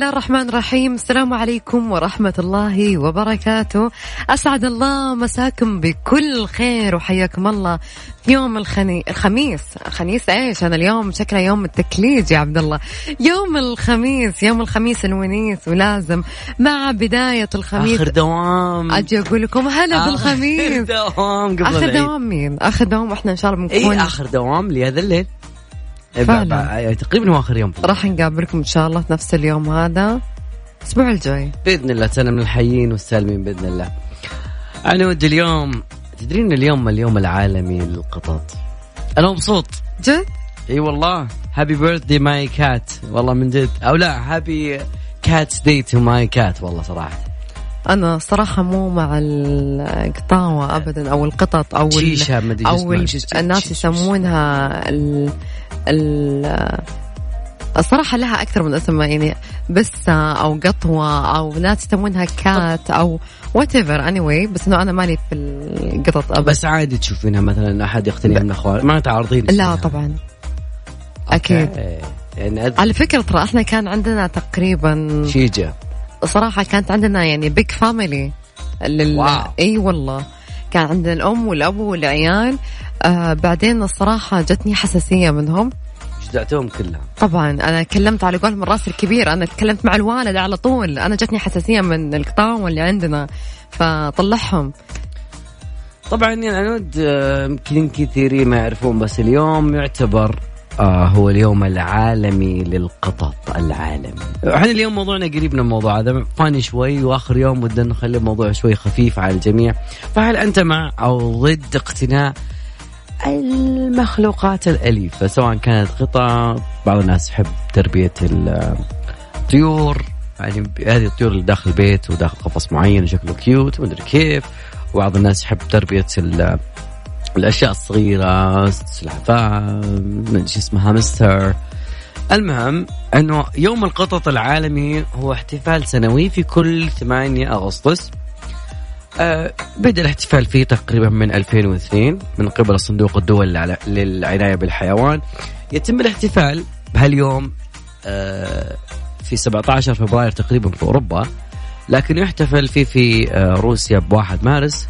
الله الرحمن الرحيم السلام عليكم ورحمة الله وبركاته. أسعد الله مساكم بكل خير وحياكم الله في يوم الخني... الخميس. خميس إيش؟ هذا اليوم شكله يوم التكليج يا عبد الله. يوم الخميس يوم الخميس الونيس ولازم مع بداية الخميس. آخر دوام. أجي أقول لكم هلا بالخميس. اخر دوام قبل العيد. دوام مين؟ آخر دوام وإحنا إن شاء الله بنكون اي آخر دوام لهذا الليل. إيه، فعلا. ب- ب- يعني تقريبا هو آخر يوم راح نقابلكم إن شاء الله في نفس اليوم هذا. الأسبوع الجاي. بإذن الله سنه من الحيين والسالمين بإذن الله. أنا ودي اليوم تدرين اليوم اليوم العالمي للقطط. أنا مبسوط. جد؟ إي والله. happy birthday my cat والله من جد. أو لا happy cats day to my cat والله صراحة. أنا صراحة مو مع القطاوة ابدا أو القطط أو ال- شو أو. ال-؟ الناس يسمونها ال ال الصراحة لها أكثر من اسم يعني بسة أو قطوة أو ناس يسمونها cat أو whatever anyway بس إنه أنا مالي في القطط أبدا بس عادي تشوفينها مثلا أحد يقتنيها من أخوان ما تعارضين لا. طبعا أكيد okay. يعني. على فكرة ترى إحنا كان عندنا تقريبا شيجة صراحة كانت عندنا يعني big family لل... wow. إي والله. كان عندنا الأم والأب والعيال. آه بعدين الصراحة جتني حساسية منهم. جدعتهم كلها. طبعا أنا كلمت على قولهم الراس الكبير. أنا تكلمت مع الوالد على طول. أنا جتني حساسية من القطاوة اللي عندنا. فطلعهم. طبعا يعني أنا آه، يمكن كثيرين ما يعرفون بس اليوم يعتبر آه هو اليوم العالمي للقطط العالمي. إحنا اليوم موضوعنا قريب من الموضوع هذا فاني شوي وآخر يوم ودنا نخلي الموضوع شوي خفيف على الجميع. فهل أنت مع أو ضد اقتناء المخلوقات الأليفة سواء كانت قطع بعض الناس يحب تربية ال- الطيور يعني هذه الطيور اللي داخل البيت وداخل قفص معين وشكله كيوت ومدري كيف. وبعض الناس يحب تربية ال- الأشياء الصغيرة سلحفاة مدري شو اسمها هامستر المهم أنه يوم القطط العالمي هو احتفال سنوي في كل 8 أغسطس. آه، بدأ الاحتفال فيه تقريبا من 2002 من قبل صندوق الدول للع- للعناية بالحيوان. يتم الاحتفال بهاليوم آه، في 17 فبراير تقريبا في أوروبا لكن يحتفل فيه في آه، روسيا بواحد مارس.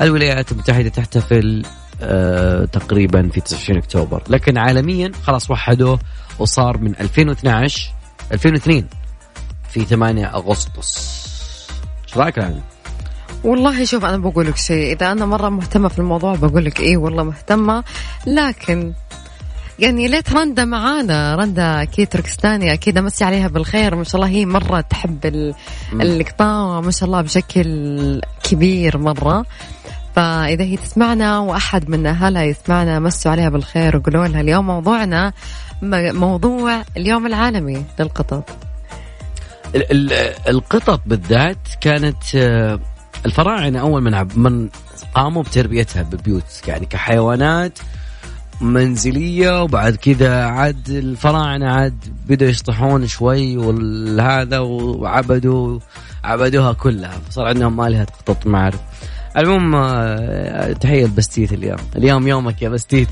الولايات المتحدة تحتفل آه، تقريبا في 29 أكتوبر. لكن عالميا خلاص وحدوه وصار من 2012 2002 في 8 أغسطس. إيش رأيك يعني؟ والله شوف أنا بقول لك شيء. إذا أنا مرة مهتمة في الموضوع بقول لك إيه والله مهتمة. لكن يعني ليت رندا معانا. رندا أكيد تركستاني أكيد أمسي عليها بالخير. ما شاء الله هي مرة تحب ال- القطاوة ما شاء الله بشكل كبير مرة. فإذا هي تسمعنا وأحد من أهلها يسمعنا مسوا عليها بالخير وقولوا لها اليوم موضوعنا موضوع اليوم العالمي للقطط. ال- ال- القطط بالذات كانت آه، الفراعنة أول من عب- من قاموا بتربيتها ببيوت يعني كحيوانات منزلية وبعد كذا عاد الفراعنة عاد بدأوا يشطحون شوي والهذا وعبدوا عبدوها كلها. فصار عندهم آلهة قطط ما أعرف. المهم آه، تحية لبستيت اليوم. اليوم يومك يا بستيت.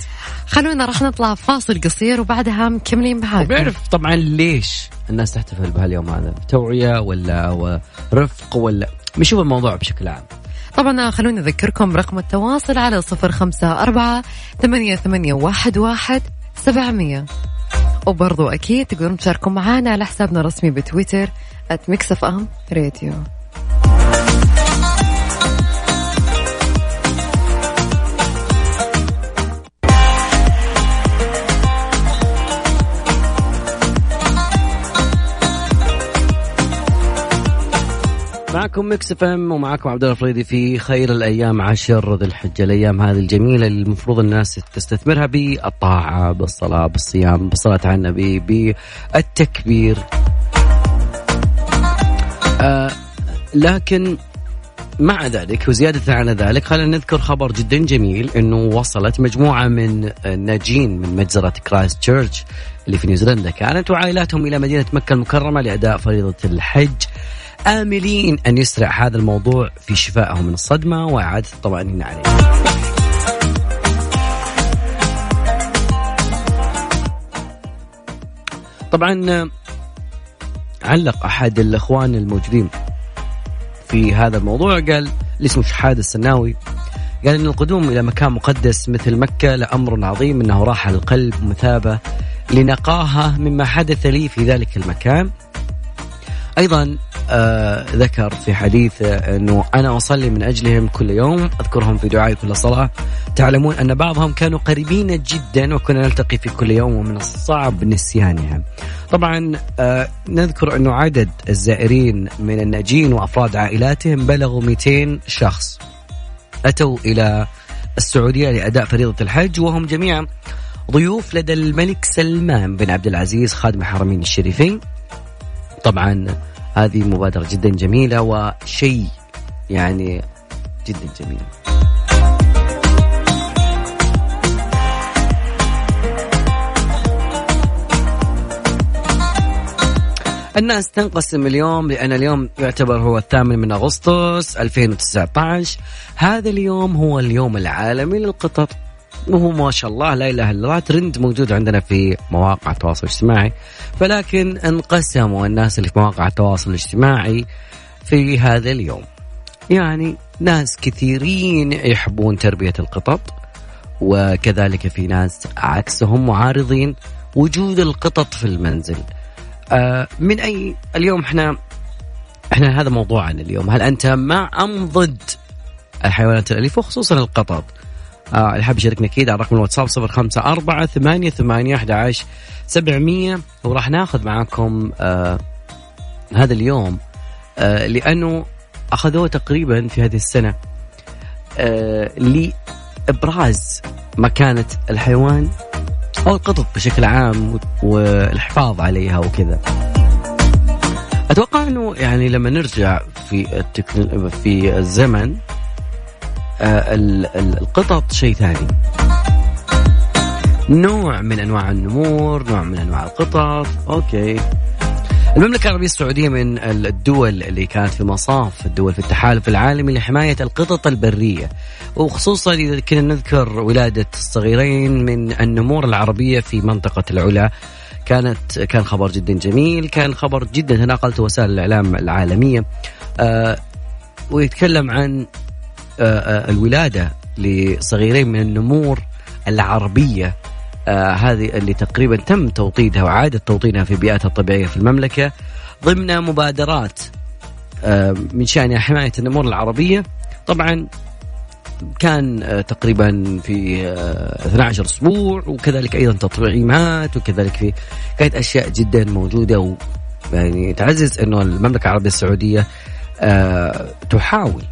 خلونا راح نطلع فاصل قصير وبعدها مكملين معاكم بيعرف طبعا ليش الناس تحتفل بهاليوم هذا. توعية ولا رفق ولا بنشوف الموضوع بشكل عام. طبعا خلوني أذكركم برقم التواصل على صفر خمسة أربعة ثمانية, ثمانية واحد, واحد سبعمية. وبرضو أكيد تقدرون تشاركوا معنا على حسابنا الرسمي بتويتر أم راديو معكم Mix FM ومعكم عبد الفريدي في خير الأيام عشر ذي الحجة. الأيام هذه الجميلة اللي المفروض الناس تستثمرها بالطاعة بالصلاة بالصيام بالصلاة على النبي بالتكبير. آه لكن مع ذلك وزيادة على ذلك خلينا نذكر خبر جدا جميل إنه وصلت مجموعة من الناجين من مجزرة كرايست تشيرش اللي في نيوزيلندا. كانت وعائلاتهم إلى مدينة مكة المكرمة لأداء فريضة الحج. آملين أن يسرع هذا الموضوع في شفائهم من الصدمة وإعادة الطمأنينة عليهم. طبعا علق أحد الأخوان الموجودين في هذا الموضوع. قال اللي اسمه شحاد السناوي. قال إن القدوم إلى مكان مقدس مثل مكة لأمر عظيم إنه راحه للقلب مثابة لنقاهه مما حدث لي في ذلك المكان. أيضا آه ذكر في حديثه إنه أنا أصلي من أجلهم كل يوم أذكرهم في دعائي كل صلاة. تعلمون أن بعضهم كانوا قريبين جدا وكنا نلتقي في كل يوم ومن الصعب نسيانهم. طبعا آه نذكر إنه عدد الزائرين من الناجين وأفراد عائلاتهم بلغوا 200 شخص. أتوا إلى السعودية لأداء فريضة الحج وهم جميعا ضيوف لدى الملك سلمان بن عبد العزيز خادم الحرمين الشريفين. طبعا هذه مبادرة جدا جميلة وشيء يعني جدا جميل. الناس تنقسم اليوم لأن اليوم يعتبر هو الثامن من أغسطس 2019 هذا اليوم هو اليوم العالمي للقطط وهو ما شاء الله لا إله إلا الله ترند موجود عندنا في مواقع التواصل الاجتماعي. فلكن انقسموا الناس اللي في مواقع التواصل الاجتماعي في هذا اليوم. يعني ناس كثيرين يحبون تربية القطط وكذلك في ناس عكسهم معارضين وجود القطط في المنزل. آه من أي اليوم إحنا إحنا هذا موضوعنا اليوم. هل أنت مع أم ضد الحيوانات الأليفة وخصوصا القطط؟ آه اللي حاب يشاركنا أكيد على رقم الواتساب صفر خمسة أربعة ثمانية ثمانية أحد عشر سبعمية وراح ناخذ معاكم آه هذا اليوم آه لأنه أخذوه تقريبا في هذه السنة آه لإبراز مكانة الحيوان أو القطط بشكل عام والحفاظ عليها وكذا. أتوقع أنه يعني لما نرجع في التكن... في الزمن القطط شيء ثاني. نوع من أنواع النمور نوع من أنواع القطط. أوكي. المملكة العربية السعودية من الدول اللي كانت في مصاف الدول في التحالف العالمي لحماية القطط البرية. وخصوصا إذا كنا نذكر ولادة الصغيرين من النمور العربية في منطقة العلا. كانت كان خبر جدا جميل كان خبر جدا تناقلته وسائل الإعلام العالمية. آه ويتكلم عن آه آه الولادة لصغيرين من النمور العربية. آه هذه اللي تقريبا تم توطيدها وعادة توطيدها في بيئاتها الطبيعية في المملكة ضمن مبادرات من شأنها حماية النمور العربية. طبعا كان تقريبا في 12 أسبوع وكذلك أيضا تطعيمات وكذلك في كانت أشياء جدا موجودة. و يعني تعزز إنه المملكة العربية السعودية تحاول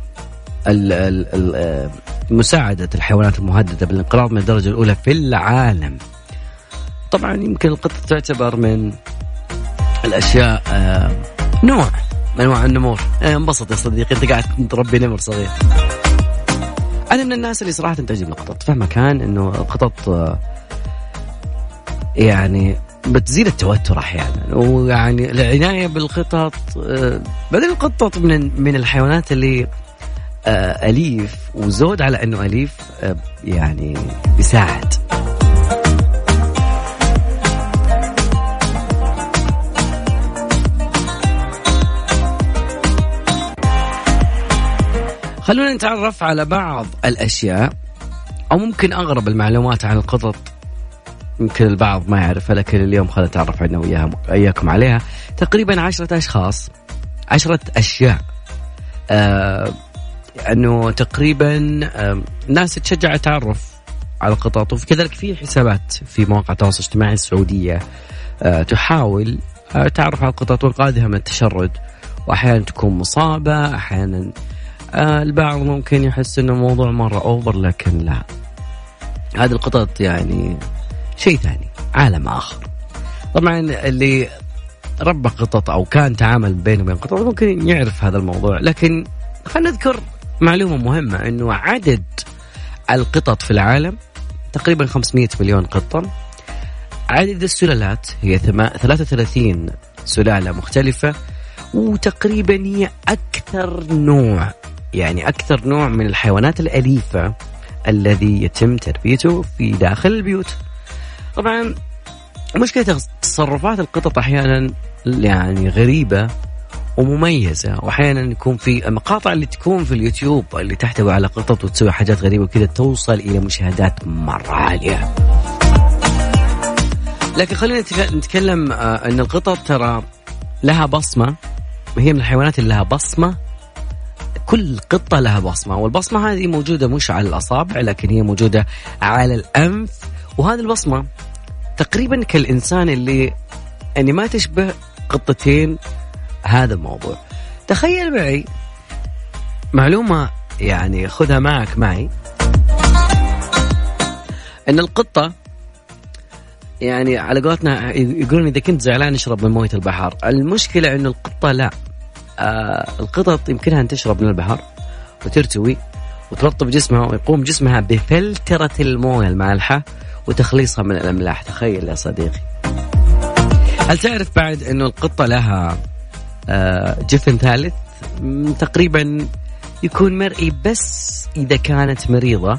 مساعدة الحيوانات المهددة بالانقراض من الدرجة الأولى في العالم. طبعا يمكن القطة تعتبر من الأشياء نوع من أنواع النمور. انبسط يا صديقي أنت قاعد تربي نمر صغير. أنا من الناس اللي صراحة تعجبني القطط فما كان أنه القطط يعني بتزيد التوتر أحيانا. ويعني العناية بالقطط بعدين القطط من من الحيوانات اللي أليف وزود على أنه أليف يعني بيساعد. خلونا نتعرف على بعض الأشياء أو ممكن أغرب المعلومات عن القطط. يمكن البعض ما يعرفها لكن اليوم خلينا نتعرف أنا وياها إياكم عليها. تقريبا عشرة أشخاص عشرة أشياء. آه أنه تقريبا ناس تشجع التعرف على القطط وكذلك في حسابات في مواقع التواصل الاجتماعي السعودية تحاول تعرف على القطط وانقاذها من التشرد واحيانا تكون مصابة أحيانا البعض ممكن يحس انه الموضوع مرة أوفر لكن لا. هذه القطط يعني شيء ثاني عالم آخر. طبعا اللي ربى قطط أو كان تعامل بينه وبين قطط ممكن يعرف هذا الموضوع لكن خلينا نذكر معلومة مهمة أنه عدد القطط في العالم تقريبا 500 مليون قطة. عدد السلالات هي 33 سلالة مختلفة وتقريبا هي أكثر نوع يعني أكثر نوع من الحيوانات الأليفة الذي يتم تربيته في داخل البيوت. طبعا مشكلة تصرفات القطط أحيانا يعني غريبة ومميزة. وأحيانا يكون في المقاطع اللي تكون في اليوتيوب اللي تحتوي على قطط وتسوي حاجات غريبة وكذا توصل إلى مشاهدات مرة عالية. لكن خلينا نتكلم آه، أن القطط ترى لها بصمة. هي من الحيوانات اللي لها بصمة. كل قطة لها بصمة. والبصمة هذه موجودة مش على الأصابع لكن هي موجودة على الأنف. وهذه البصمة تقريبا كالإنسان اللي يعني ما تشبه قطتين هذا الموضوع. تخيل معي معلومة يعني خذها معك معي. إن القطة يعني على قولتنا يقولون إذا كنت زعلان اشرب من موية البحر، المشكلة انه القطة لا. آه القطط يمكنها أن تشرب من البحر وترتوي وترطب جسمها ويقوم جسمها بفلترة الموية المالحة وتخليصها من الأملاح. تخيل يا صديقي. هل تعرف بعد أنه القطة لها جفن ثالث تقريبا يكون مرئي بس إذا كانت مريضة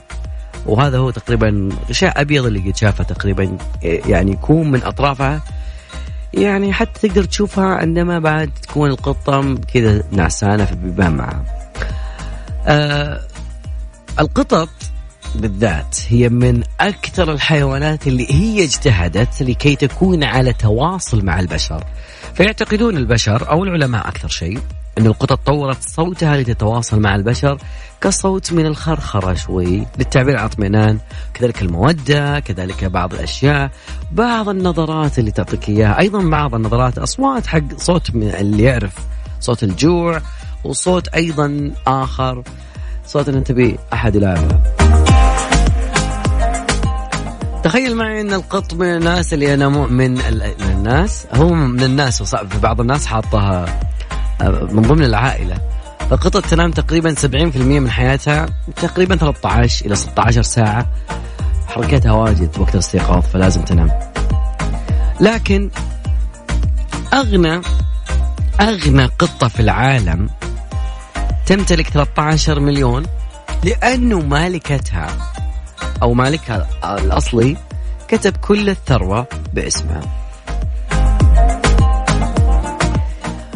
وهذا هو تقريبا غشاء ابيض اللي قد شافه تقريبا يعني يكون من أطرافها يعني حتى تقدر تشوفها عندما بعد تكون القطة كذا نعسانة في بيبان معها. آه القطط بالذات هي من أكثر الحيوانات اللي هي اجتهدت لكي تكون على تواصل مع البشر. فيعتقدون البشر أو العلماء أكثر شيء أن القطط طورت صوتها لتتواصل مع البشر كصوت من الخرخرة شوي للتعبير عن اطمئنان كذلك المودة كذلك بعض الأشياء بعض النظرات اللي تعطيك إياها. أيضا بعض النظرات أصوات حق صوت اللي يعرف صوت الجوع وصوت أيضا آخر صوت أن تبي أحد يلعبها تخيل معي إن القط من الناس اللي أنا مؤمن من الناس هو من الناس وصعب بعض الناس حاطها من ضمن العائلة. القطط تنام تقريبا 70% من حياتها تقريبا 13 إلى 16 ساعة. حركتها واجد وقت الاستيقاظ فلازم تنام. لكن أغنى أغنى قطة في العالم تمتلك 13 مليون لأنه مالكتها. أو مالكها الأصلي كتب كل الثروة باسمها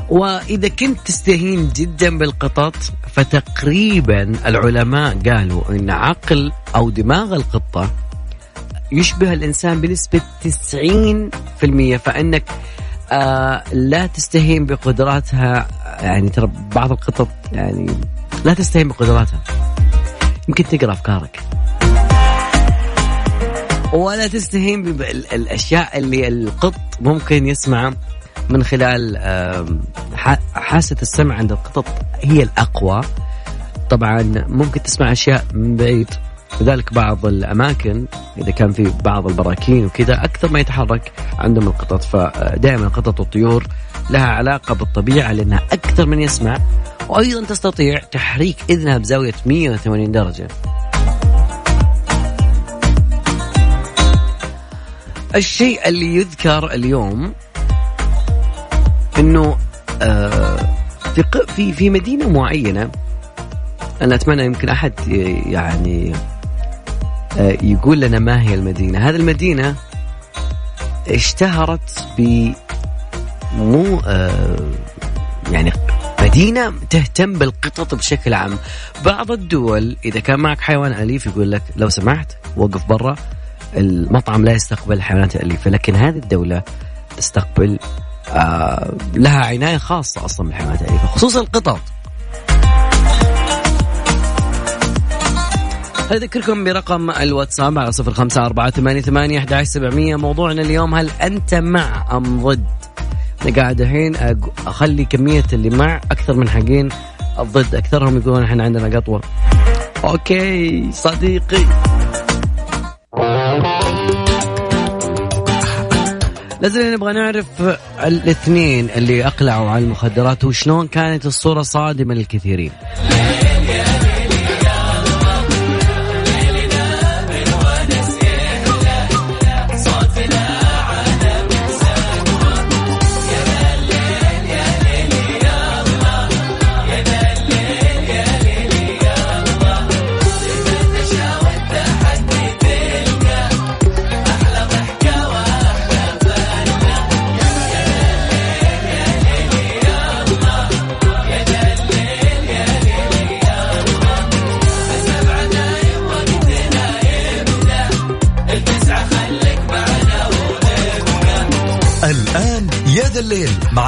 وإذا كنت تستهين جدا بالقطط فتقريبا العلماء قالوا أن عقل أو دماغ القطة يشبه الإنسان بنسبة 90% فإنك آه لا تستهين بقدراتها. يعني ترى بعض القطط يعني لا تستهين بقدراتها. يمكن تقرأ أفكارك. ولا تستهين بالاشياء اللي القط ممكن يسمع من خلال حاسة السمع عند القطط هي الأقوى. طبعا ممكن تسمع أشياء من بعيد لذلك بعض الأماكن إذا كان في بعض البراكين وكذا أكثر ما يتحرك عندهم القطط. فدائما القطط والطيور لها علاقة بالطبيعة لأنها أكثر من يسمع وأيضا تستطيع تحريك إذنها بزاوية 180 درجة. الشيء اللي يذكر اليوم إنه آه في في في مدينة معينة أنا أتمنى يمكن أحد يعني آه يقول لنا ما هي المدينة. هذه المدينة اشتهرت ب مو آه يعني مدينة تهتم بالقطط بشكل عام. بعض الدول إذا كان معك حيوان أليف يقول لك لو سمحت وقف برا. المطعم لا يستقبل الحيوانات الأليفة لكن هذه الدولة تستقبل آه لها عناية خاصة أصلا بالحيوانات الأليفة خصوصا القطط. أذكركم برقم الواتساب على صفر خمسة أربعة ثمانية ثمانية أحد سبعمية. موضوعنا اليوم هل أنت مع أم ضد؟ أنا قاعد الحين أخلي كمية اللي مع أكثر من حقين الضد أكثرهم يقولون إحنا عندنا قطوة. أوكي صديقي. لازم نبغى نعرف الاثنين اللي أقلعوا عن المخدرات وشلون كانت الصورة صادمة للكثيرين.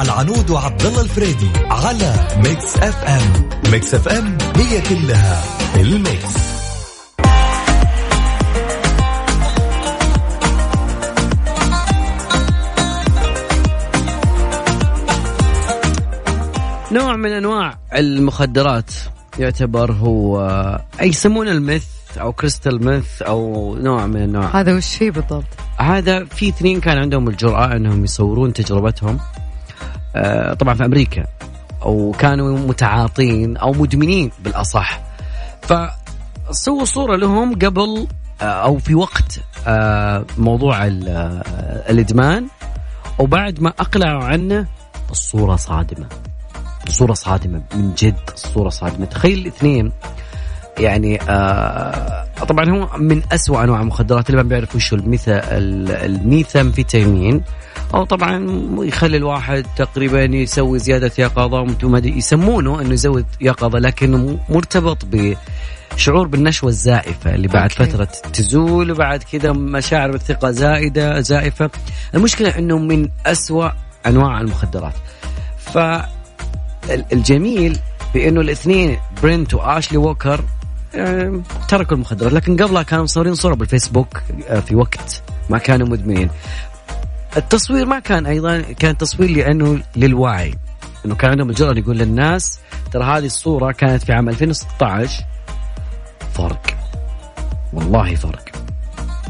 مع العنود وعبد الله الفريدي على Mix FM Mix FM هي كلها ال mix. نوع من أنواع المخدرات يعتبر هو أي يسمونه ال meth أو crystal meth أو نوع من أنواع. هذا وش فيه بالضبط؟ هذا في اثنين كان عندهم الجرأة أنهم يصورون تجربتهم. طبعا في أمريكا. وكانوا متعاطين أو مدمنين بالأصح. فسووا صورة لهم قبل آه، أو في وقت آه، موضوع ال- آه، الإدمان. وبعد ما أقلعوا عنه الصورة صادمة. الصورة صادمة من جد الصورة صادمة. تخيل الاثنين يعني آه طبعا هو من أسوأ أنواع المخدرات اللي ما بيعرف وش الميثامفيتامين أو طبعا يخلي الواحد تقريبا يسوي زيادة يقظه وما أدري يسمونه إنه يزود يقظه لكنه مرتبط بشعور بالنشوة الزائفة اللي بعد okay. فترة تزول وبعد كذا مشاعر بالثقة زائده زائفة. المشكلة إنه من أسوأ أنواع المخدرات. ف ال- الجميل بأنه الاثنين برنت وآشلي ووكر تركوا المخدرات لكن قبلها كانوا مصورين صورة بالفيسبوك آه، في وقت ما كانوا مدمنين. التصوير ما كان أيضا كان تصوير لأنه للوعي إنه كان عندهم الجرأه يقول للناس ترى هذه الصورة كانت في عام 2016 فرق. والله فرق.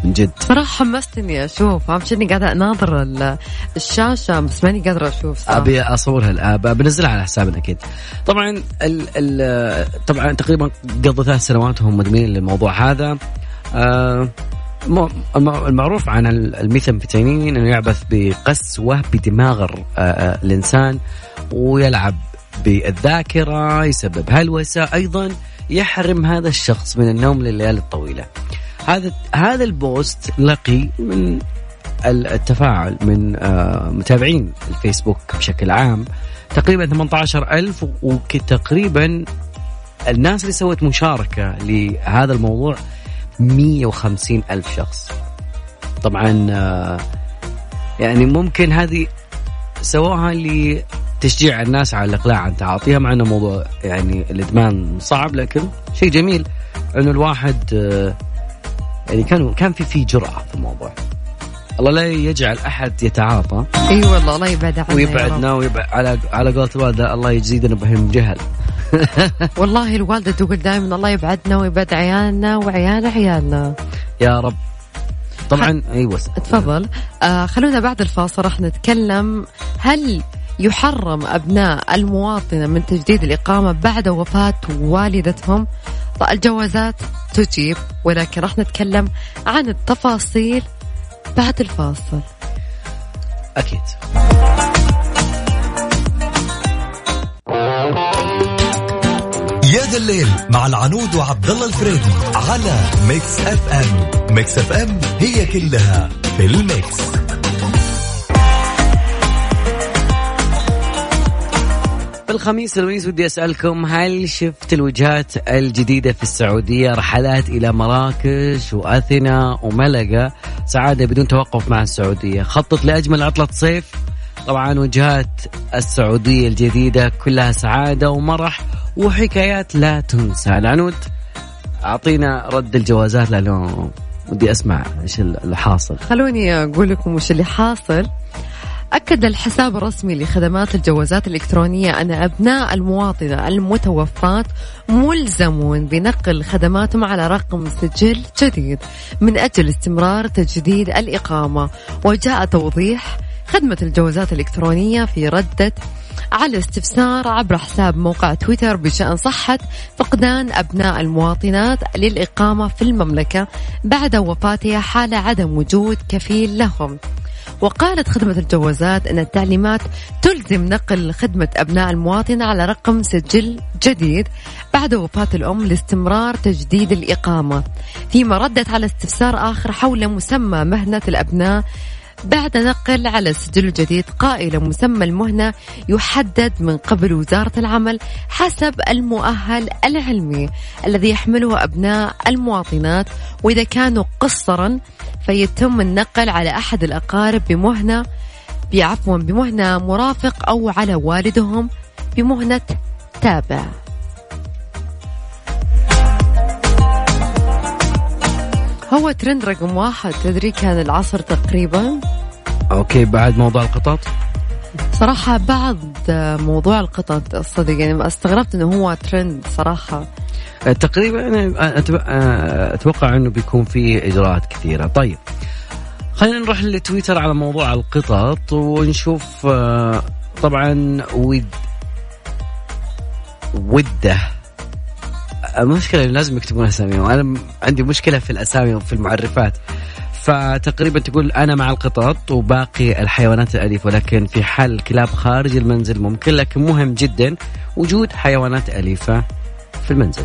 من جد. صراحة حمستني أشوف. أهم شيء إني قاعدة أناظر ال- الشاشة بس ماني قادرة أشوف صراحة. أبي أصورها الآن بنزلها على حسابنا أكيد. طبعا ال ال طبعا تقريبا قضوا ثلاث سنوات وهم مدمنين للموضوع هذا. آه، المعروف عن ال- الميثامفيتامين إنه يعبث بقسوة بدماغ آه، آه، الإنسان ويلعب بالذاكرة يسبب هلوسة أيضا يحرم هذا الشخص من النوم لليالي الطويلة. هذا هذا البوست لقي من ال- التفاعل من آه، متابعين الفيسبوك بشكل عام. تقريبا 18000 وتقريبا الناس اللي سوت مشاركة لهذا الموضوع 150 ألف شخص. طبعا آه، يعني ممكن هذه سووها لتشجيع الناس على الإقلاع عن تعاطيها مع أنه موضوع يعني الإدمان صعب لكن شيء جميل أنه الواحد آه، يعني كان كان في في جرأة في الموضوع. الله لا يجعل أحد يتعاطى. إي والله الله يبعد عنا يا رب. ويبعدنا ويبعد على على قولة الوالدة الله يجزينا بهم جهل. والله الوالدة تقول دائما الله يبعدنا ويبعد عيالنا وعيال عيالنا. يا رب. طبعا أيوه. تفضل. آه خلونا بعد الفاصل راح نتكلم هل يحرم أبناء المواطنة من تجديد الإقامة بعد وفاة والدتهم؟ الجوازات تجيب ولكن راح نتكلم عن التفاصيل بعد الفاصل. أكيد. يا ذا الليل مع العنود وعبد الله الفريدي على Mix FM Mix FM هي كلها في ال mix. الخميس الونيس ودي أسألكم هل شفت الوجهات الجديدة في السعودية؟ رحلات إلى مراكش وأثينا وملقا سعادة بدون توقف مع السعودية. خطط لأجمل عطلة صيف؟ طبعا وجهات السعودية الجديدة كلها سعادة ومرح وحكايات لا تنسى. العنود أعطينا رد الجوازات لأنه ودي أسمع إيش اللي حاصل. خلوني أقول لكم وش اللي حاصل. أكد الحساب الرسمي لخدمات الجوازات الإلكترونية أن أبناء المواطنة المتوفاة ملزمون بنقل خدماتهم على رقم سجل جديد من أجل استمرار تجديد الإقامة. وجاء توضيح خدمة الجوازات الإلكترونية في ردة على استفسار عبر حساب موقع تويتر بشأن صحة فقدان أبناء المواطنات للإقامة في المملكة بعد وفاتها حال عدم وجود كفيل لهم. وقالت خدمة الجوازات أن التعليمات تلزم نقل خدمة أبناء المواطنة على رقم سجل جديد بعد وفاة الأم لاستمرار تجديد الإقامة. فيما ردت على استفسار آخر حول مسمى مهنة الأبناء بعد نقل على السجل الجديد قائلة مسمى المهنة يحدد من قبل وزارة العمل حسب المؤهل العلمي الذي يحمله أبناء المواطنات وإذا كانوا قصرا فيتم النقل على أحد الأقارب بمهنة بعفوا بمهنة مرافق أو على والدهم بمهنة تابع. هو ترند رقم واحد. تدري كان العصر تقريبا؟ okay بعد موضوع القطط؟ صراحة بعد موضوع القطط الصدق يعني استغربت إنه هو ترند صراحة. آه، تقريبا أنا آه، أتوقع إنه بيكون في إجراءات كثيرة. طيب خلينا نروح لتويتر على موضوع القطط ونشوف آه، طبعا ود ودة. المشكلة لازم يكتبون أساميهم. أنا عندي مشكلة في الأسامي وفي المعرفات. فتقريبا تقول أنا مع القطط وباقي الحيوانات الأليفة ولكن في حال الكلاب خارج المنزل ممكن لكن مهم جدا وجود حيوانات أليفة في المنزل.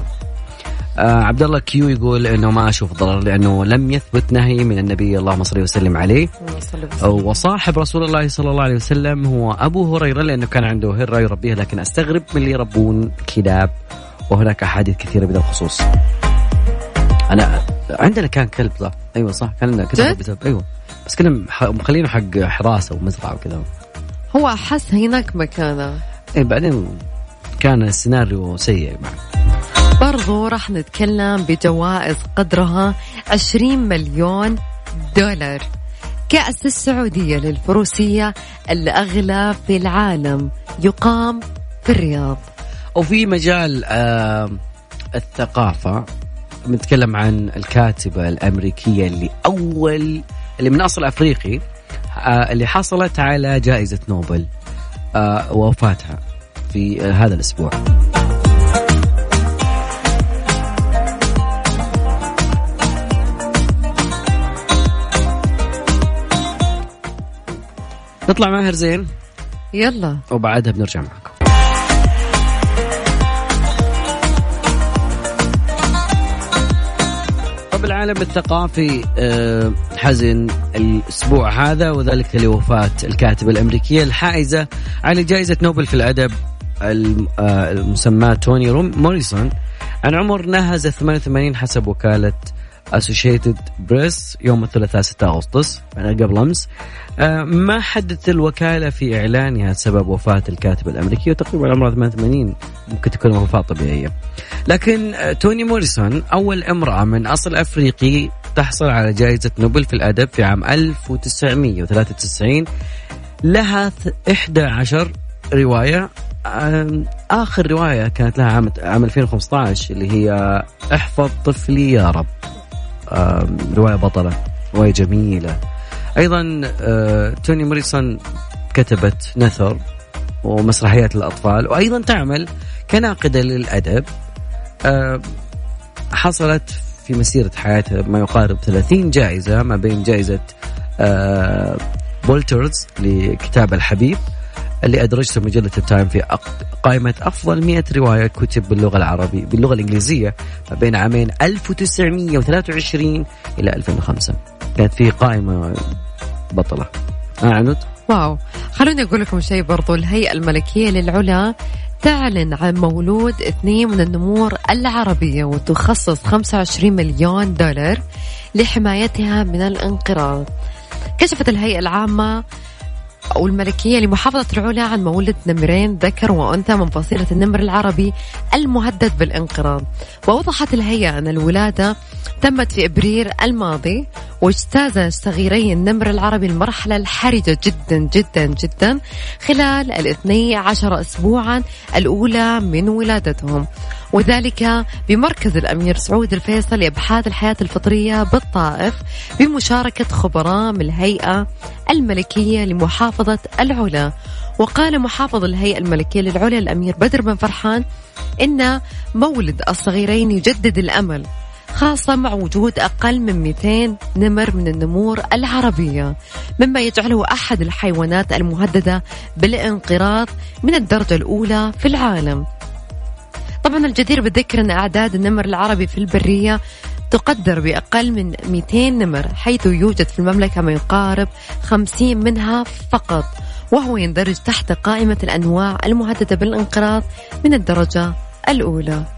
آه عبد الله كيو يقول إنه ما أشوف ضرر لأنه لم يثبت نهي من النبي اللهم صل وسلم عليه. وصاحب رسول الله صلى الله عليه وسلم هو أبو هريرة لأنه كان عنده هرة يربيها لكن أستغرب من اللي يربون كلاب وهناك أحاديث كثيرة بهذا الخصوص. أنا عندنا كان كلب ذا أيوه صح كان كلب أيوه. بس كنا مخلينه حق حراسة ومزرعة وكذا. هو احس هناك مكانه. اي بعدين كان السيناريو سيء معه برضو راح نتكلم بجوائز قدرها 20 مليون دولار. كأس السعودية للفروسية الأغلى في العالم يقام في الرياض. وفي مجال آه الثقافة بنتكلم عن الكاتبة الأمريكية اللي أول اللي من أصل أفريقي آه اللي حصلت على جائزة نوبل آه ووفاتها في آه هذا الأسبوع. نطلع ماهر زين؟ يلا. وبعدها بنرجع معكم. طب العالم الثقافي آه، حزن الأسبوع هذا وذلك لوفاة الكاتبة الأمريكية الحائزة على جائزة نوبل في الأدب آه، المسماة توني موريسون. عن عمر ناهز 88 حسب وكالة اسوشيتد بريس يوم الثلاثاء 6 أغسطس يعني قبل أمس. آه، ما حدث الوكالة في إعلانها سبب وفاة الكاتب الامريكي وتقريبا عمره 88 ممكن تكون وفاه طبيعيه. لكن آه، توني موريسون أول امرأة من أصل أفريقي تحصل على جائزة نوبل في الأدب في عام 1993 لها 11 رواية. آخر رواية كانت لها عام 2015 اللي هي احفظ طفلي يا رب. رواية بطلة رواية جميلة. أيضا آه، توني موريسون كتبت نثر ومسرحيات للاطفال وأيضا تعمل كناقده للأدب. آه، حصلت في مسيرة حياتها ما يقارب 30 جائزة ما بين بوليتزر آه، لكتاب الحبيب اللي أدرجته مجلة التايم في قائمة أفضل 100 رواية كتب باللغة العربية باللغة الإنجليزية ما بين عامين 1923 إلى 2005 كانت في قائمة بطلة. آه عنود؟ واو. خلوني أقول لكم شيء برضو الهيئة الملكية للعلا تعلن عن مولود اثنين من النمور العربية وتخصص 25 مليون دولار لحمايتها من الانقراض. كشفت الهيئة العامة أو الملكية لمحافظة العلا عن مولد نمرين ذكر وأنثى من فصيلة النمر العربي المهدد بالانقراض. وأوضحت الهيئة أن الولادة تمت في إبريل الماضي واجتاز صغيري النمر العربي المرحلة الحرجة جدا جدا جدا خلال الاثني عشر أسبوعا الأولى من ولادتهم. وذلك بمركز الأمير سعود الفيصل لأبحاث الحياة الفطرية بالطائف بمشاركة خبراء من الهيئة الملكية لمحافظة العلا. وقال محافظ الهيئة الملكية للعلا الأمير بدر بن فرحان إن مولد الصغيرين يجدد الأمل. خاصة مع وجود أقل من 200 نمر من النمور العربية مما يجعله أحد الحيوانات المهددة بالانقراض من الدرجة الأولى في العالم. طبعا الجدير بالذكر أن أعداد النمر العربي في البرية تقدر بأقل من 200 نمر حيث يوجد في المملكة ما يقارب 50 منها فقط وهو يندرج تحت قائمة الأنواع المهددة بالانقراض من الدرجة الأولى.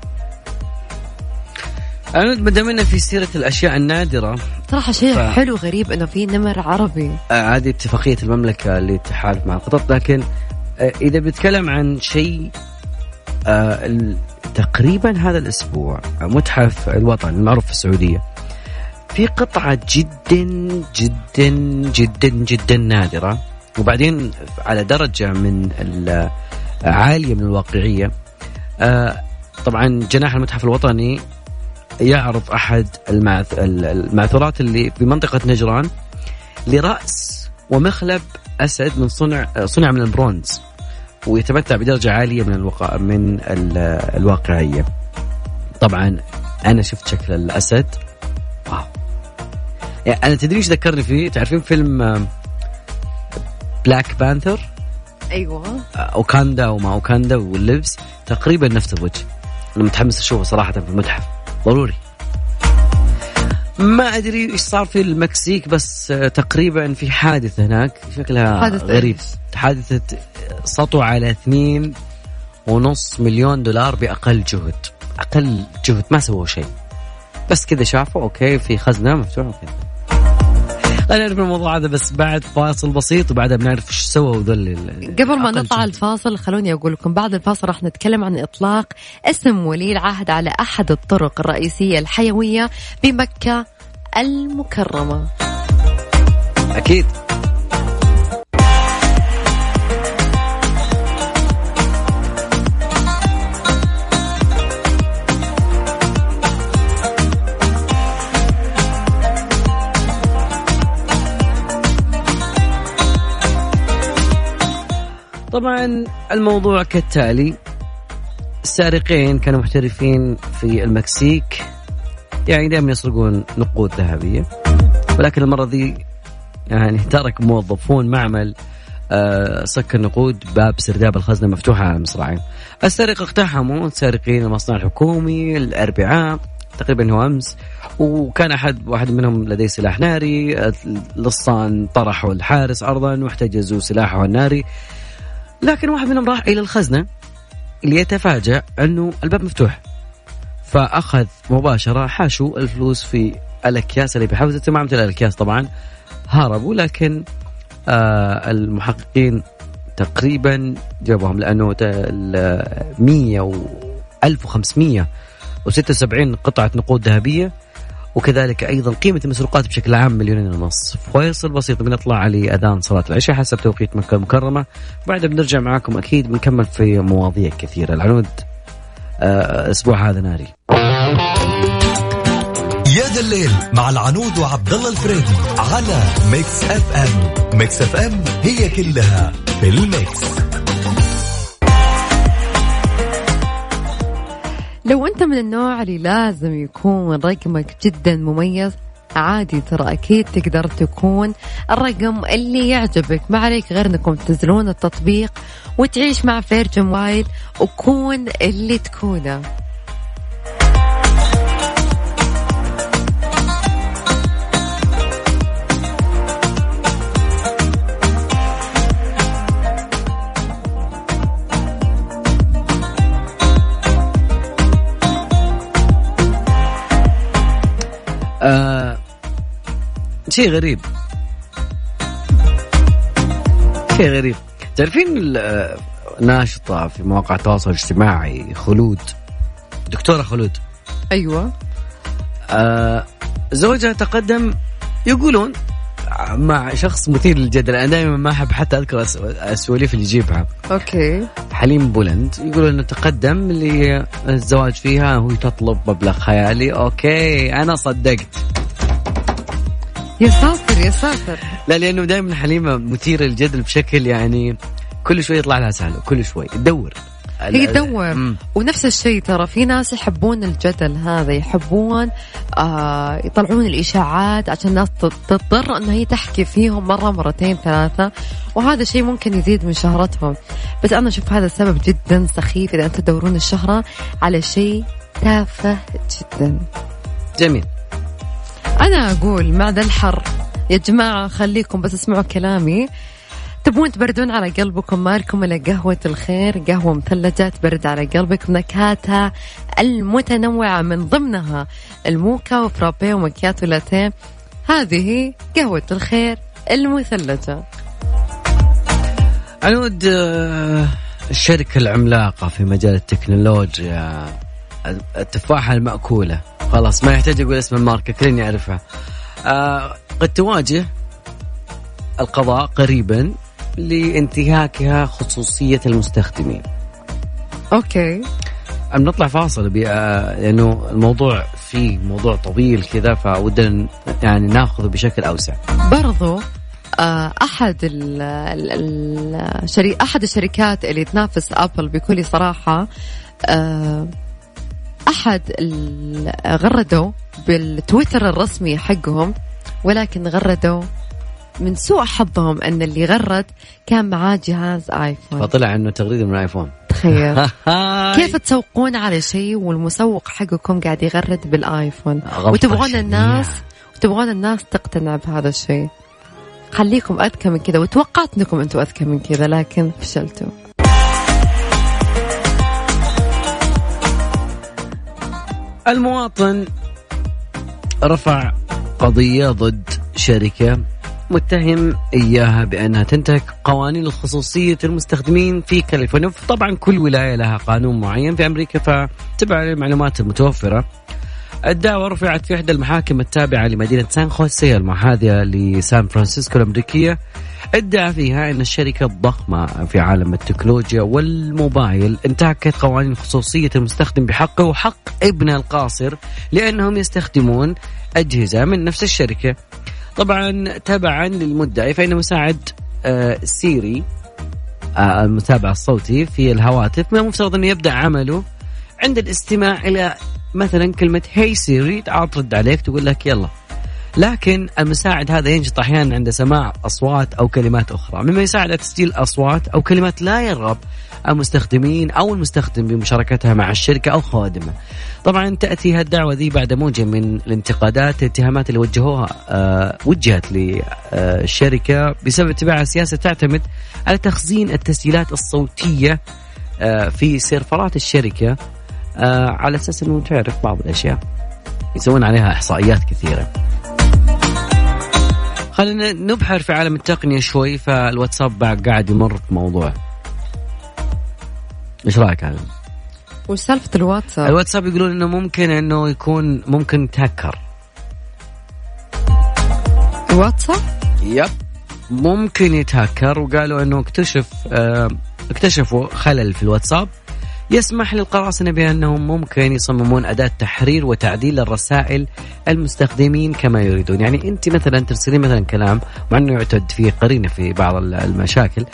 ما دام في سيرة الأشياء النادرة صراحة شيء ف- حلو غريب إنه في نمر عربي. آه، هذه اتفاقية المملكة للتحالف مع القطط لكن آه، إذا بنتكلم عن شيء آه، تقريبا هذا الأسبوع متحف الوطن المعروف في السعودية في قطعة جدا جدا جدا جدا نادرة وبعدين على درجة من ال- عالية من الواقعية. آه، طبعا جناح المتحف الوطني يعرض أحد المعث- ال- المعثورات اللي في منطقة نجران لرأس ومخلب أسد من صنع صنع من البرونز ويتمتع بدرجة عالية من الوقا من ال- الواقعية. طبعا أنا شفت شكل الأسد. wow. يعني أنا تدري إيش ذكرني فيه؟ تعرفين فيلم Black Panther أيوه. واكاندا وما واكاندا واللبس تقريبا نفس الوجه. أنا متحمس أشوفه صراحة في المتحف. ضروري. ما أدري إيش صار في المكسيك بس آه، تقريبا في حادث هناك شكلها حادث غريب. إيش؟ حادثة سطو على اثنين ونص مليون دولار بأقل جهد. أقل جهد ما سووا شيء. بس كذا شافوا okay في خزنة مفتوحة okay. خلينا نعرف الموضوع هذا بس بعد فاصل بسيط وبعدها بنعرف إيش سووا ذول ال- قبل ما نطلع. الفاصل خلوني أقول لكم بعد الفاصل راح نتكلم عن إطلاق اسم ولي العهد على أحد الطرق الرئيسية الحيوية بمكة المكرمة أكيد طبعا الموضوع كالتالي. السارقين كانوا محترفين في المكسيك يعني دائما يسرقون نقود ذهبية. ولكن المرة ذي يعني ترك موظفون معمل آه، النقود باب سرداب الخزنة مفتوحة على المصراعين. السارقه اقتحموا سارقين المصنع الحكومي الأربعاء تقريبا هو أمس. وكان أحد واحد منهم لديه سلاح ناري اللصان طرحوا الحارس ارضا واحتجزوا سلاحه الناري. لكن واحد منهم راح إلى الخزنة ليتفاجأ أنه الباب مفتوح. فأخذ مباشرة حاشوا الفلوس في الأكياس اللي بحوزته ما امتلأ الأكياس طبعا. هربوا لكن آه المحققين تقريبا جابوهم ال 100 و 1576 قطعة نقود ذهبية. وكذلك أيضا قيمة المسروقات بشكل عام مليونين ونص. فاصل بسيط بنطلع لاذان صلاة العشاء حسب توقيت مكة المكرمة. بعدها بنرجع معاكم أكيد بنكمل في مواضيع كثيرة. العنود آه، الأسبوع هذا ناري. يا ذا الليل مع العنود وعبد الله الفريدي على Mix FM. Mix FM هي كلها في لو أنت من النوع اللي لازم يكون رقمك جدا مميز عادي ترى أكيد تقدر تكون الرقم اللي يعجبك. ما عليك غير إنكم تنزلون التطبيق وتعيش مع فيرجن موبايل وكون اللي تكونه. آه شيء غريب. شيء غريب. تعرفين آه، ناشطة في مواقع التواصل الاجتماعي خلود؟ دكتورة خلود. أيوه. آه زوجها تقدم يقولون مع شخص مثير للجدل. أنا دائما ما أحب حتى أذكر الس- السواليف اللي يجيبها. okay. حليمة بولند يقولون إنه تقدم للزواج فيها وهي تطلب مبلغ خيالي. okay أنا صدقت. يا ساتر يا ساتر لا لأنه دائما حليمة مثيرة للجدل بشكل يعني كل شوي يطلع لها سهله كل شوي. تدور هي تدور مم. ونفس الشيء ترى في ناس يحبون الجدل هذا يحبون آه يطلعون الإشاعات عشان الناس تض- تضطر أن هي تحكي فيهم مرة مرتين ثلاثة وهذا شيء ممكن يزيد من شهرتهم. بس أنا أشوف هذا السبب جدا سخيف إذا أنتم تدورون الشهرة على شيء تافه جدا. جميل. أنا أقول مع ذا الحر يا جماعة خليكم بس اسمعوا كلامي. تبون تبردون على قلبكم مالكم الا قهوة الخير قهوة مثلجة تبرد على قلبك نكهاتها المتنوعة من ضمنها الموكا وفرابي ومكياتو لاتيه. هذه قهوة الخير المثلجة. عنود آه، الشركة العملاقة في مجال التكنولوجيا التفاحة المأكولة. خلاص ما يحتاج أقول اسم الماركة كلين يعرفها. آه قد تواجه القضاء قريبا لانتهاكها خصوصية المستخدمين. أوكي. أم نطلع فاصل آه، لأنه الموضوع فيه موضوع طويل كذا فودنا يعني ناخذه بشكل أوسع. برضو آه، أحد ال ال الشري أحد الشركات اللي تنافس Apple بكل صراحة آه، أحد غردوا بالتويتر الرسمي حقهم ولكن غردوا من سوء حظهم أن اللي غرد كان معاه جهاز iPhone. فطلع إنه تغريدة من ال iPhone تخيل. كيف تسوقون على شيء والمسوق حقكم قاعد يغرد بال iPhone؟ غلطة وتبغون. الناس وتبغون الناس تقتنع بهذا الشيء. خليكم أذكى من كذا. وتوقعت إنكم أنتم أذكى من كذا لكن فشلتوا. المواطن رفع قضية ضد شركة متهم إياها بأنها تنتهك قوانين الخصوصية المستخدمين في كاليفورنيا. طبعا كل ولاية لها قانون معين في أمريكا فتبع المعلومات المتوفرة. الدعوة رفعت في إحدى المحاكم التابعة لمدينة سان خوسيه المحاذية لسان فرانسيسكو الأمريكية. ادعى فيها أن الشركة الضخمة في عالم التكنولوجيا والموبايل انتهكت قوانين خصوصية المستخدم بحقه وحق ابنه القاصر لأنهم يستخدمون أجهزة من نفس الشركة. طبعا تبعا للمدعي فإن مساعد آه، Siri آه، المتابع الصوتي في الهواتف. من المفترض أنه يبدأ عمله. عند الاستماع إلى مثلا كلمة هي سيري تعال ترد عليك تقول لك يلا. لكن المساعد هذا ينشط أحيانا عند سماع أصوات أو كلمات أخرى. مما يساعد على تسجيل أصوات أو كلمات لا يرغب المستخدمين أو المستخدم بمشاركتها مع الشركة أو خوادمه. طبعا تأتي هالدعوه ذي بعد موجة من الانتقادات الاتهامات اللي وجهوها آه وجهت للشركه بسبب اتباعها سياسة تعتمد على تخزين التسجيلات الصوتية آه في سيرفرات الشركة آه على أساس إنه تعرف بعض الأشياء. يسوون عليها إحصائيات كثيرة. خلينا نبحر في عالم التقنية شوي فالواتساب بعد قاعد يمر بموضوع. إيش رأيك هذا؟ وش سالفة الواتساب؟ الواتساب يقولون إنه ممكن إنه يكون ممكن تهكر. الواتساب؟ yep ممكن يتهكر وقالوا إنه اكتشف آه اكتشفوا خلل في الواتساب يسمح للقراصنة بأنهم ممكن يصممون أداة تحرير وتعديل للرسائل المستخدمين كما يريدون يعني أنت مثلا ترسلين مثلا كلام مع أنه يعتد فيه قرينة في بعض المشاكل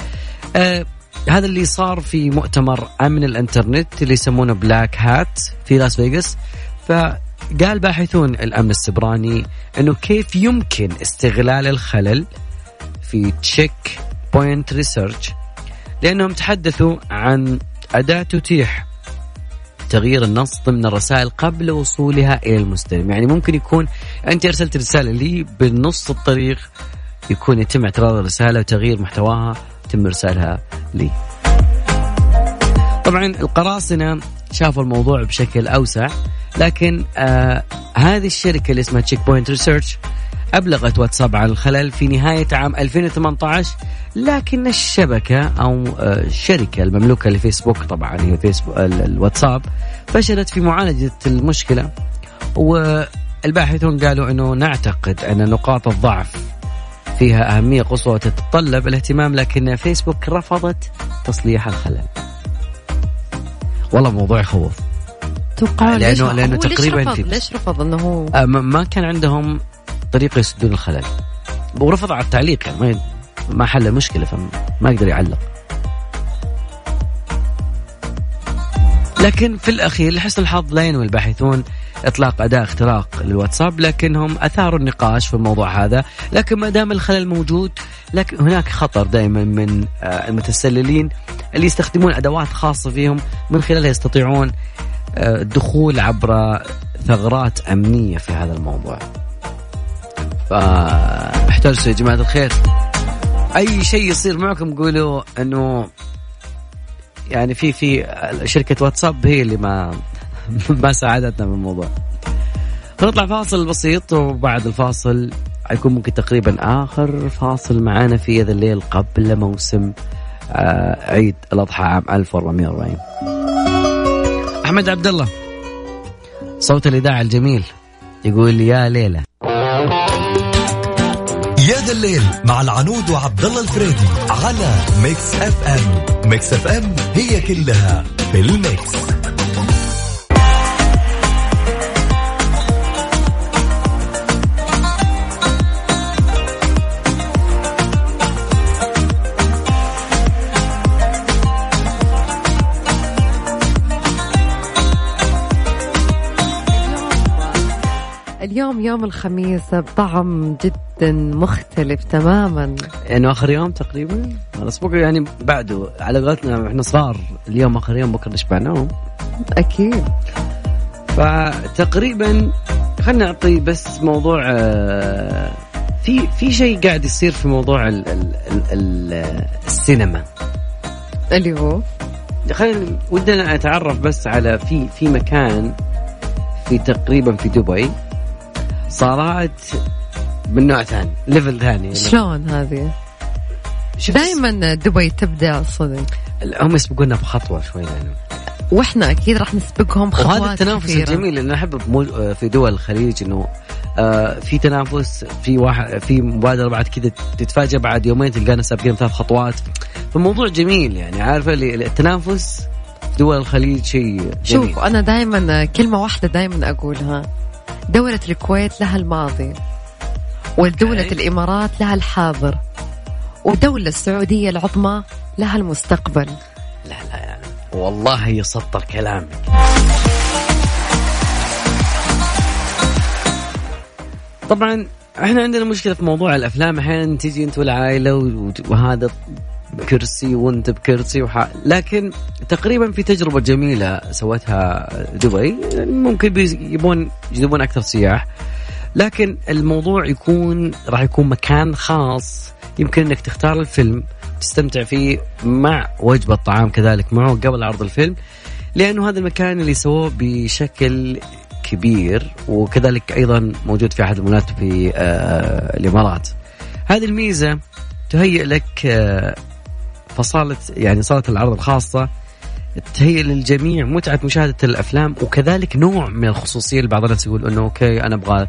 آه هذا اللي صار في مؤتمر أمن الإنترنت اللي يسمونه Black Hat في لاس فيغاس فقال باحثون الأمن السبراني أنه كيف يمكن استغلال الخلل في Check Point Research لأنهم تحدثوا عن أداة تتيح تغيير النص ضمن الرسائل قبل وصولها إلى المستلم يعني ممكن يكون أنت أرسلت رسالة لي بنص الطريق يكون يتم اعتراض الرسالة وتغيير محتواها يتم إرسالها لي. طبعا القراصنة شافوا الموضوع بشكل أوسع لكن آه هذه الشركة اللي اسمها Check Point Research أبلغت واتساب عن الخلل في نهاية عام 2018 لكن الشبكة أو الشركة المملوكة لفيسبوك طبعا هي فيسبوك الواتساب فشلت في معالجة المشكلة والباحثون قالوا أنه نعتقد أن نقاط الضعف فيها أهمية قصوى وتتطلب الاهتمام لكن فيسبوك رفضت تصليح الخلل. والله موضوع يخوف. توقعون لأنه- ليش لأنه هو ليش تقريباً رفض؟ في- ليش رفض إنه هو؟ آه، ما ما كان عندهم طريقة يسدون الخلل. ورفض على التعليق يعني ما ما حل المشكلة فما يقدر يعلق. لكن في الأخير لحسن الحظ لا ينوي الباحثون إطلاق أداة اختراق للواتساب لكنهم أثاروا النقاش في الموضوع هذا. لكن ما دام الخلل موجود لكن هناك خطر دائما من آه، المتسللين اللي يستخدمون أدوات خاصة فيهم من خلالها يستطيعون آه، الدخول عبر ثغرات أمنية في هذا الموضوع. فاحترسوا يا جماعة الخير. أي شيء يصير معكم قولوا إنه يعني في في شركة واتساب هي اللي ما ما ساعدتنا بالموضوع نطلع فاصل بسيط وبعد الفاصل حيكون ممكن تقريبا آخر فاصل معانا في هذا الليل قبل موسم آه عيد الأضحى عام 1440 أحمد عبد الله صوت الإذاعة الجميل يقول يا ليلة. يا ذا الليل مع العنود وعبد الله الفريدي على Mix FM. Mix FM هي كلها في الميكس. اليوم يوم الخميس بطعم جدا مختلف تماما. يعني آخر يوم تقريبا؟ الأسبوع يعني بعده. على قولتنا إحنا صغار. اليوم آخر يوم بكرة نشبع نوم. أكيد. فتقريبا خلينا نعطي بس موضوع آه، في في شيء قاعد يصير في موضوع ال ال ال ال السينما. اللي هو؟ خلينا ودنا اتعرف بس على في في مكان في تقريبا في دبي. صارت من نوع ثاني ليفل ثاني شلون هذه؟ دائما دبي تبدع صدق هم يسبقونا بخطوة شوي يعني. وإحنا أكيد راح نسبقهم خطوات وهذا التنافس كثيرة. الجميل اللي احب في دول الخليج إنه آه، في تنافس في واحد في مبادرة بعد كذا تتفاجئ بعد يومين تلقانا سابقين ثلاث خطوات فالموضوع جميل يعني عارفه التنافس في دول الخليج شيء جميل شوف أنا دائما كلمة واحدة دائما أقولها دولة الكويت لها الماضي ودولة أوكي. الإمارات لها الحاضر ودولة السعودية العظمى لها المستقبل. لا لا يعني والله يسطر كلامك. طبعا إحنا عندنا مشكلة في موضوع الأفلام. أحيانا تيجي أنت والعائلة وهذا بكرسي وانت بكرسي وح... لكن تقريبا في تجربة جميلة سوتها دبي. ممكن يبون يجذبون أكثر سياح. لكن الموضوع يكون راح يكون مكان خاص. يمكن إنك تختار الفيلم تستمتع فيه مع وجبة طعام كذلك معه قبل عرض الفيلم. لأنه هذا المكان اللي سووه بشكل كبير وكذلك أيضا موجود في أحد المولات في آه الإمارات. هذه الميزة تهيئ لك آه فصاله يعني صاله العرض الخاصة تهيئ للجميع متعة مشاهدة الأفلام وكذلك نوع من الخصوصية اللي بعض الناس يقول إنه okay أنا أبغى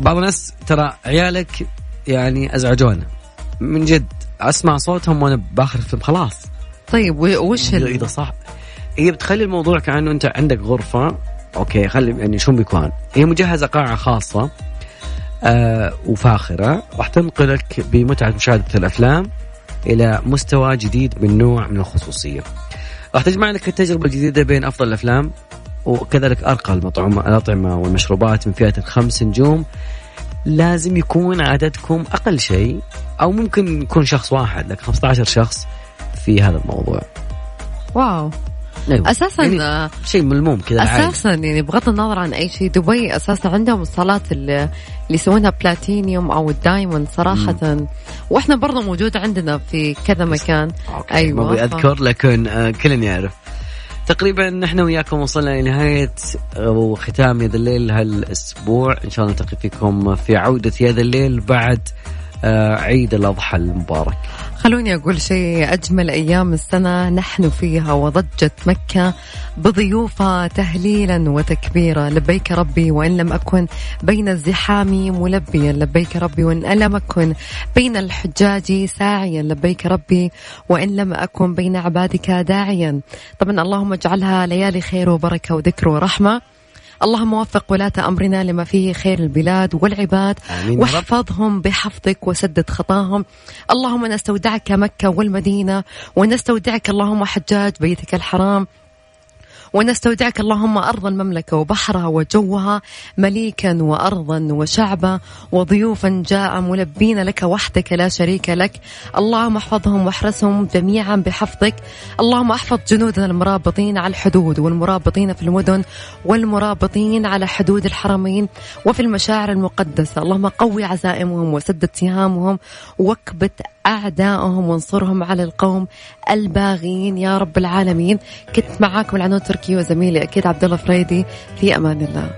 بعض الناس ترى عيالك يعني أزعجونا. من جد أسمع صوتهم وأنا بآخر الفيلم خلاص. طيب وش ال- إذا صح. هي بتخلي الموضوع كأنه أنت عندك غرفة okay خلي يعني شو بيكون؟ هي مجهزة قاعة خاصة آه وفاخرة. راح تنقلك بمتعة مشاهدة الأفلام. إلى مستوى جديد من نوع من الخصوصية راح تجمع لك التجربة الجديدة بين أفضل الأفلام وكذلك أرقى المطعم الأطعمة والمشروبات من فئة الخمس نجوم لازم يكون عددكم أقل شيء أو ممكن يكون شخص واحد لك 15 شخص في هذا الموضوع واو أيوة. أساسا يعني شيء ملموم كذا عادي. أساسا يعني بغض النظر عن أي شيء دبي أساسا عندهم الصالات اللي يسوونها بلاتينيوم أو ال diamond صراحة وإحنا برضه موجود عندنا في كذا مكان okay. أيوة. ما أبي أذكر لكن آه، كلن يعرف تقريبا نحن وياكم وصلنا لنهاية آه، وختام يا ذا الليل هالأسبوع إن شاء الله نلتقي فيكم في عودة يا ذا الليل بعد آه، عيد الأضحى المبارك خلوني أقول شيء أجمل أيام السنة نحن فيها وضجت مكة بضيوفها تهليلا وتكبيرا. لبيك ربي وإن لم أكن بين الزحام ملبيا. لبيك ربي وإن لم أكن بين الحجاج ساعيا. لبيك ربي وإن لم أكن بين عبادك داعيا. طبعا اللهم اجعلها ليالي خير وبركة وذكر ورحمة. اللهم وفق ولاة أمرنا لما فيه خير البلاد والعباد. آمين. واحفظهم بحفظك وسدد خطاهم. اللهم نستودعك مكة والمدينة ونستودعك اللهم حجاج بيتك الحرام. ونستودعك اللهم أرض المملكة وبحرها وجوها مليكا وأرضا وشعبا وضيوفا جاء ملبين لك وحدك لا شريك لك. اللهم احفظهم واحرسهم جميعا بحفظك. اللهم احفظ جنودنا المرابطين على الحدود والمرابطين في المدن والمرابطين على حدود الحرمين وفي المشاعر المقدسة. اللهم قوي عزائمهم وسدد سهامهم واكبت أعدائهم وانصرهم على القوم الباغين يا رب العالمين. كنت معاكم العنود تركي وزميلي أكيد عبد الله فريدي. في أمان الله.